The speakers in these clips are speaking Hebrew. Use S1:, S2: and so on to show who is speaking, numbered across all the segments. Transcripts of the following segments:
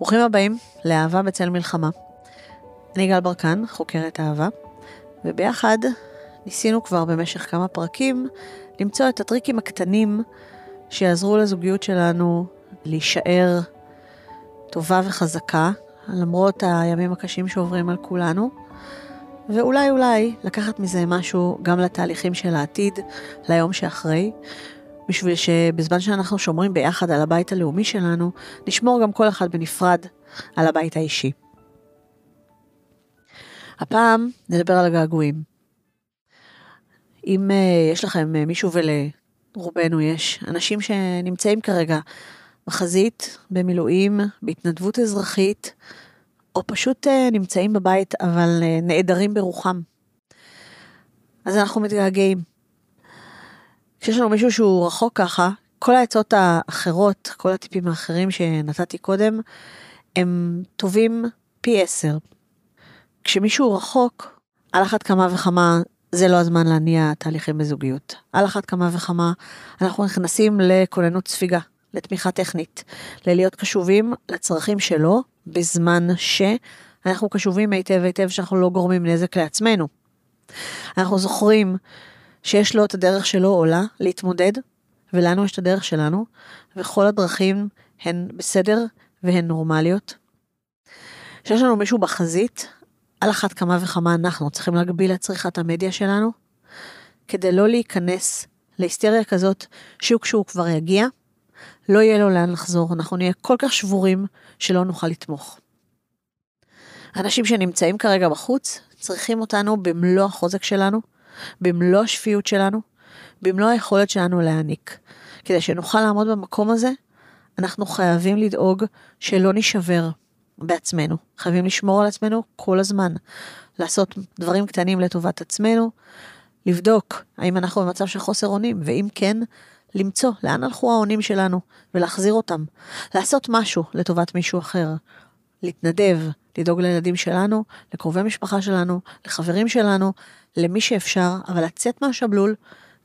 S1: ברוכים הבאים לאהבה בצל מלחמה. אני גל ברקן, חוקרת אהבה, וביחד ניסינו כבר במשך כמה פרקים למצוא את הטריקים הקטנים שיעזרו לזוגיות שלנו להישאר טובה וחזקה, למרות הימים הקשים שעוברים על כולנו, ואולי אולי לקחת מזה משהו גם לתהליכים של העתיד, ליום שאחרי, בשביל שבזמן שאנחנו שומרים ביחד על הבית הלאומי שלנו, נשמור גם כל אחד בנפרד על הבית האישי. הפעם נדבר על הגעגועים. אם uh, יש לכם uh, מישהו ולרובנו יש אנשים שנמצאים כרגע בחזית, במילואים, בהתנדבות אזרחית, או פשוט uh, נמצאים בבית אבל נעדרים ברוחם. אז אנחנו מתגעגעים. כשיש לנו מישהו שהוא רחוק ככה, כל העצות האחרות, כל הטיפים האחרים שנתתי קודם, הם טובים פי עשר. כשמישהו רחוק, על אחת כמה וכמה זה לא הזמן להניע תהליכים בזוגיות. על אחת כמה וכמה אנחנו נכנסים לכוננות ספיגה, לתמיכה טכנית, ללהיות קשובים לצרכים שלו, בזמן שאנחנו קשובים היטב היטב שאנחנו לא גורמים נזק לעצמנו. אנחנו זוכרים שיש לו את הדרך שלו או לה להתמודד, ולנו יש את הדרך שלנו, וכל הדרכים הן בסדר והן נורמליות. כשיש לנו מישהו בחזית, על אחת כמה וכמה אנחנו צריכים להגביל את צריכת המדיה שלנו, כדי לא להיכנס להיסטריה כזאת שהוא כשהוא כבר יגיע, לא יהיה לו לאן לחזור, אנחנו נהיה כל כך שבורים שלא נוכל לתמוך. אנשים שנמצאים כרגע בחוץ צריכים אותנו במלוא החוזק שלנו, במלוא השפיות שלנו, במלוא היכולת שלנו להעניק. כדי שנוכל לעמוד במקום הזה, אנחנו חייבים לדאוג שלא נשבר בעצמנו. חייבים לשמור על עצמנו כל הזמן. לעשות דברים קטנים לטובת עצמנו, לבדוק האם אנחנו במצב של חוסר אונים, ואם כן, למצוא לאן הלכו האונים שלנו ולהחזיר אותם. לעשות משהו לטובת מישהו אחר. להתנדב, לדאוג לילדים שלנו, לקרובי משפחה שלנו, לחברים שלנו, למי שאפשר, אבל לצאת מהשבלול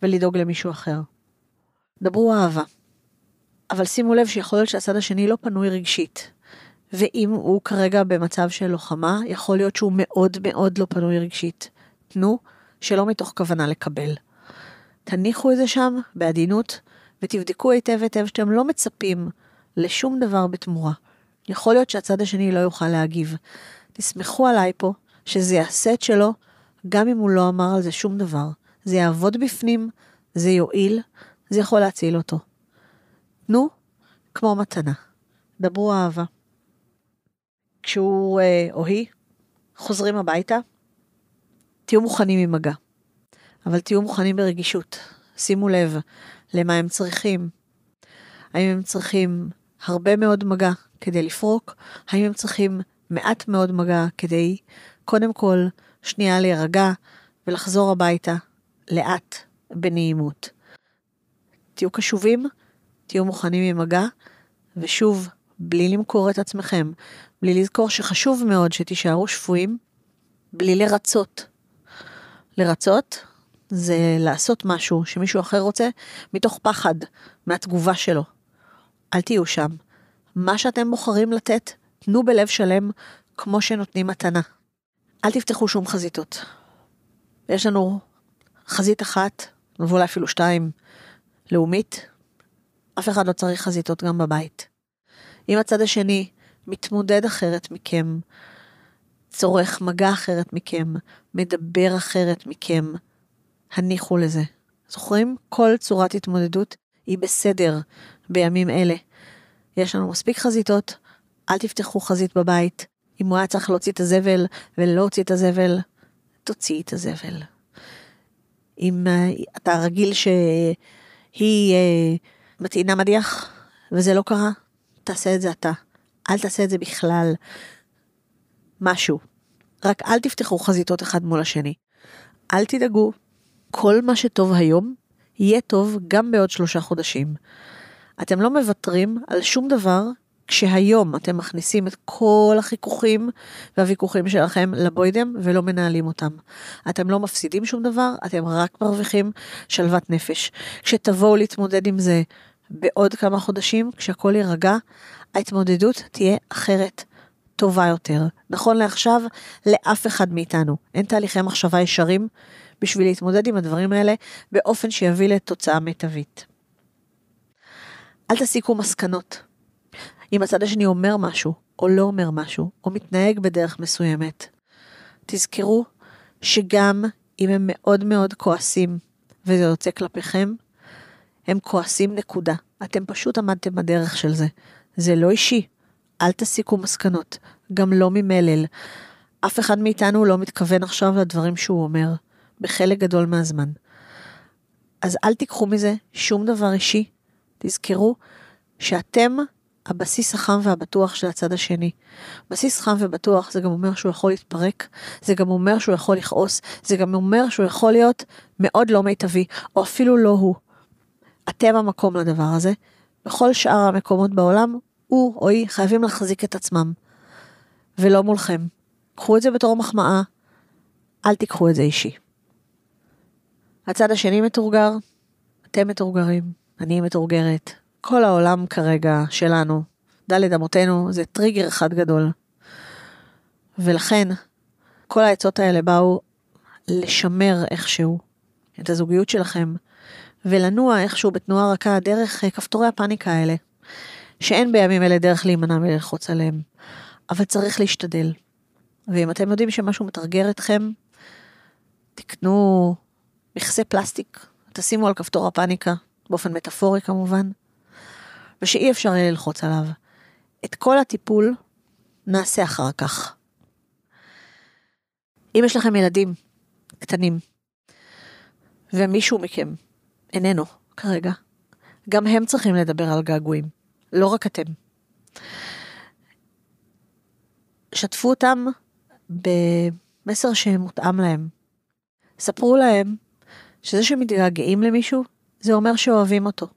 S1: ולדאוג למישהו אחר. דברו אהבה. אבל שימו לב שיכול להיות שהצד השני לא פנוי רגשית. ואם הוא כרגע במצב של לוחמה, יכול להיות שהוא מאוד מאוד לא פנוי רגשית. תנו, שלא מתוך כוונה לקבל. תניחו את זה שם בעדינות, ותבדקו היטב היטב שאתם לא מצפים לשום דבר בתמורה. יכול להיות שהצד השני לא יוכל להגיב. תסמכו עליי פה, שזה יעשה את שלו, גם אם הוא לא אמר על זה שום דבר. זה יעבוד בפנים, זה יועיל, זה יכול להציל אותו. תנו, כמו מתנה. דברו אהבה. כשהוא אה, או היא חוזרים הביתה, תהיו מוכנים עם מגע. אבל תהיו מוכנים ברגישות. שימו לב למה הם צריכים. האם הם צריכים הרבה מאוד מגע כדי לפרוק? האם הם צריכים מעט מאוד מגע כדי, קודם כל, שנייה להירגע ולחזור הביתה לאט, בנעימות. תהיו קשובים, תהיו מוכנים עם מגע, ושוב, בלי למכור את עצמכם, בלי לזכור שחשוב מאוד שתישארו שפויים, בלי לרצות. לרצות זה לעשות משהו שמישהו אחר רוצה מתוך פחד מהתגובה שלו. אל תהיו שם. מה שאתם בוחרים לתת, תנו בלב שלם כמו שנותנים מתנה. אל תפתחו שום חזיתות. יש לנו חזית אחת, ואולי אפילו שתיים, לאומית. אף אחד לא צריך חזיתות גם בבית. אם הצד השני מתמודד אחרת מכם, צורך מגע אחרת מכם, מדבר אחרת מכם, הניחו לזה. זוכרים? כל צורת התמודדות היא בסדר בימים אלה. יש לנו מספיק חזיתות, אל תפתחו חזית בבית. אם הוא היה צריך להוציא את הזבל ולא הוציא את הזבל, תוציאי את הזבל. אם uh, אתה רגיל שהיא uh, מטעינה מדיח וזה לא קרה, תעשה את זה אתה. אל תעשה את זה בכלל. משהו. רק אל תפתחו חזיתות אחד מול השני. אל תדאגו, כל מה שטוב היום, יהיה טוב גם בעוד שלושה חודשים. אתם לא מוותרים על שום דבר כשהיום אתם מכניסים את כל החיכוכים והוויכוחים שלכם לבוידם ולא מנהלים אותם. אתם לא מפסידים שום דבר, אתם רק מרוויחים שלוות נפש. כשתבואו להתמודד עם זה בעוד כמה חודשים, כשהכול יירגע, ההתמודדות תהיה אחרת, טובה יותר. נכון לעכשיו, לאף אחד מאיתנו אין תהליכי מחשבה ישרים בשביל להתמודד עם הדברים האלה באופן שיביא לתוצאה מיטבית. אל תסיקו מסקנות. אם הצד השני אומר משהו, או לא אומר משהו, או מתנהג בדרך מסוימת, תזכרו שגם אם הם מאוד מאוד כועסים וזה יוצא כלפיכם, הם כועסים נקודה. אתם פשוט עמדתם בדרך של זה. זה לא אישי. אל תסיקו מסקנות. גם לא ממלל. אף אחד מאיתנו לא מתכוון עכשיו לדברים שהוא אומר, בחלק גדול מהזמן. אז אל תיקחו מזה שום דבר אישי. תזכרו שאתם הבסיס החם והבטוח של הצד השני. בסיס חם ובטוח זה גם אומר שהוא יכול להתפרק, זה גם אומר שהוא יכול לכעוס, זה גם אומר שהוא יכול להיות מאוד לא מיטבי, או אפילו לא הוא. אתם המקום לדבר הזה. בכל שאר המקומות בעולם, הוא או היא חייבים להחזיק את עצמם. ולא מולכם. קחו את זה בתור מחמאה, אל תיקחו את זה אישי. הצד השני מתורגר, אתם מתורגרים, אני מתורגרת. כל העולם כרגע שלנו, דלת אמותינו, זה טריגר אחד גדול. ולכן, כל העצות האלה באו לשמר איכשהו את הזוגיות שלכם, ולנוע איכשהו בתנועה רכה דרך אה, כפתורי הפאניקה האלה, שאין בימים אלה דרך להימנע מללחוץ עליהם, אבל צריך להשתדל. ואם אתם יודעים שמשהו מתרגר אתכם, תקנו מכסה פלסטיק, תשימו על כפתור הפאניקה, באופן מטאפורי כמובן, ושאי אפשר יהיה ללחוץ עליו. את כל הטיפול נעשה אחר כך. אם יש לכם ילדים קטנים, ומישהו מכם איננו כרגע, גם הם צריכים לדבר על געגועים, לא רק אתם. שתפו אותם במסר שמותאם להם. ספרו להם שזה שמתגעגעים למישהו, זה אומר שאוהבים אותו.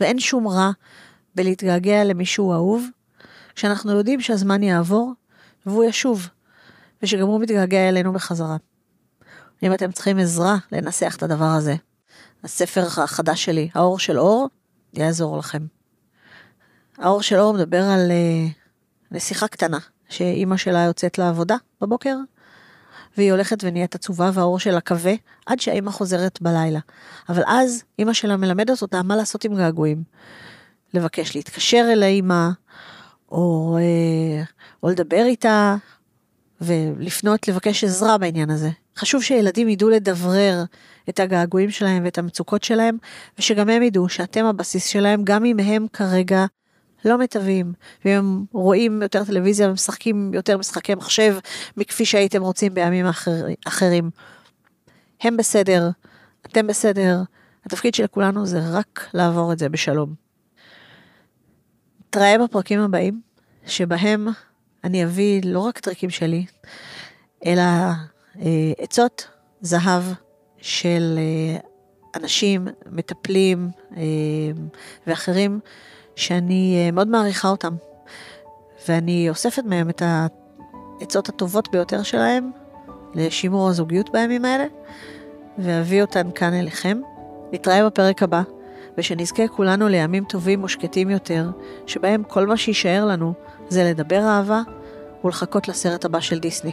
S1: ואין שום רע בלהתגעגע למישהו אהוב, כשאנחנו יודעים שהזמן יעבור והוא ישוב, ושגם הוא מתגעגע אלינו בחזרה. אם אתם צריכים עזרה לנסח את הדבר הזה, הספר החדש שלי, האור של אור, יעזור לכם. האור של אור מדבר על uh, נסיכה קטנה, שאימא שלה יוצאת לעבודה בבוקר, והיא הולכת ונהיית עצובה והאור שלה כבה, עד שהאימא חוזרת בלילה. אבל אז אימא שלה מלמדת אותה מה לעשות עם געגועים. לבקש להתקשר אל האימא, או, אה, או לדבר איתה, ולפנות לבקש עזרה בעניין הזה. חשוב שילדים ידעו לדברר את הגעגועים שלהם ואת המצוקות שלהם, ושגם הם ידעו שאתם הבסיס שלהם, גם אם הם כרגע לא מתהווים, ואם הם רואים יותר טלוויזיה ומשחקים יותר משחקי מחשב מכפי שהייתם רוצים בימים אחר, אחרים. הם בסדר, אתם בסדר, התפקיד של כולנו זה רק לעבור את זה בשלום. נתראה בפרקים הבאים, שבהם אני אביא לא רק טריקים שלי, אלא אה, עצות זהב של אה, אנשים, מטפלים אה, ואחרים, שאני אה, מאוד מעריכה אותם. ואני אוספת מהם את העצות הטובות ביותר שלהם לשימור הזוגיות בימים האלה, ואביא אותן כאן אליכם. נתראה בפרק הבא, ושנזכה כולנו לימים טובים ושקטים יותר, שבהם כל מה שיישאר לנו זה לדבר אהבה ולחכות לסרט הבא של דיסני.